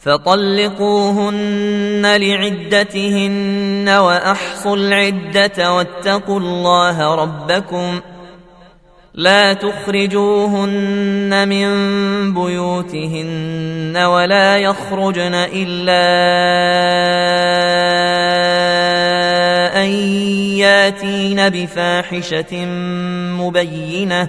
فطلقوهن لعدتهن وأحصوا العدة واتقوا الله ربكم لا تخرجوهن من بيوتهن ولا يخرجن إلا أن ياتين بفاحشة مبينة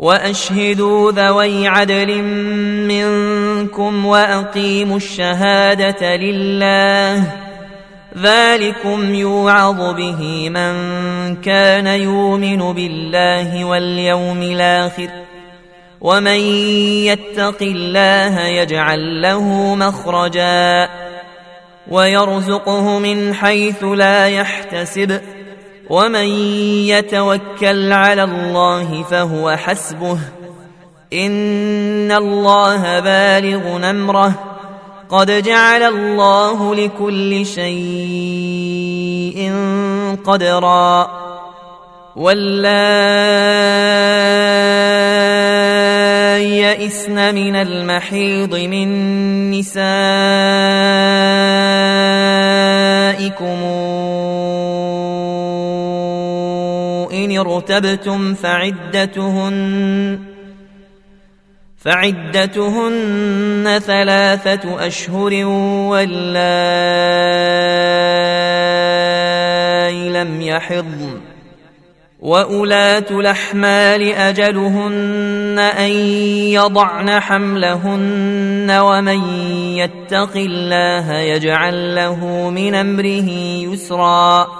وأشهدوا ذوي عدل منكم وأقيموا الشهادة لله. ذلكم يوعظ به من كان يؤمن بالله واليوم الآخر. ومن يتق الله يجعل له مخرجا. ويرزقه من حيث لا يحتسب. ومن يتوكل على الله فهو حسبه ان الله بالغ امره قد جعل الله لكل شيء قدرا واللائي يئسن من المحيض من نسائكم إن ارتبتم فعدتهن فعدتهن ثلاثة أشهر واللائي لم يحضن وأولاة الأحمال أجلهن أن يضعن حملهن ومن يتق الله يجعل له من أمره يسرا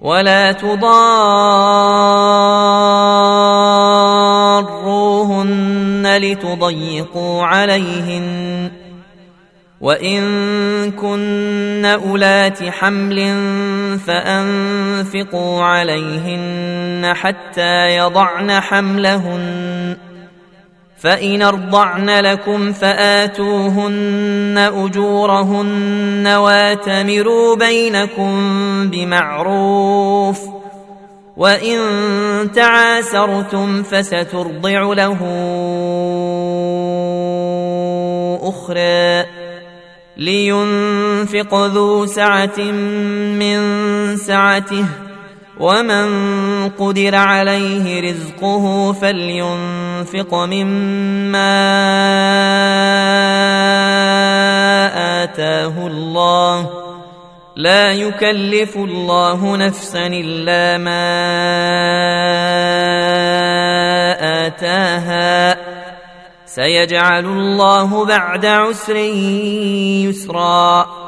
ولا تضاروهن لتضيقوا عليهن. وإن كن أولات حمل فأنفقوا عليهن حتى يضعن حملهن. فإن أرضعن لكم فآتوهن أجورهن واتمروا بينكم بمعروف وإن تعاسرتم فسترضع له أخرى لينفق ذو سعة من سعته ومن قدر عليه رزقه فلينفق مما آتاه الله. لا يكلف الله نفسا إلا ما آتاها. سيجعل الله بعد عسر يسرا.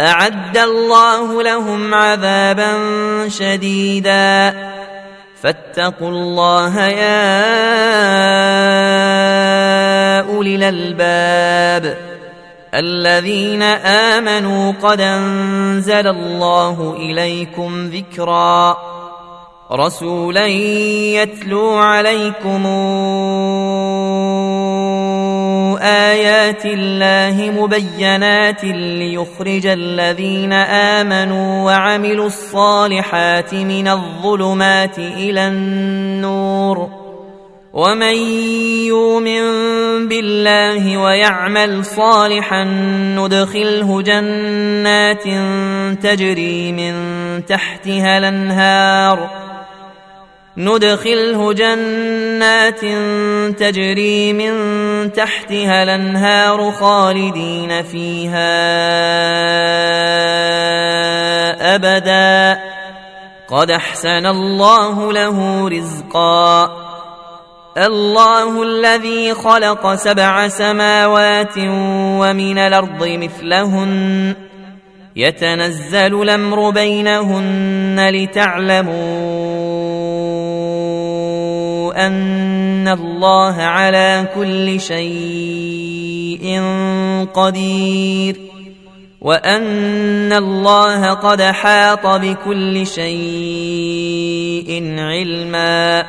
أعد الله لهم عذابا شديدا. فاتقوا الله يا أولي الألباب. الذين آمنوا قد أنزل الله إليكم ذكرا. رسولا يتلو عليكم آيات الله مبينات ليخرج الذين آمنوا وعملوا الصالحات من الظلمات إلى النور. ومن يؤمن بالله ويعمل صالحا ندخله جنات تجري من تحتها الأنهار. ندخله جنات تجري من تحتها الأنهار خالدين فيها أبدا. قد أحسن الله له رزقا. الله الذي خلق سبع سماوات ومن الأرض مثلهن. يتنزل الأمر بينهن لتعلموا أن الله على كل شيء قدير وأن الله قد حاط بكل شيء علما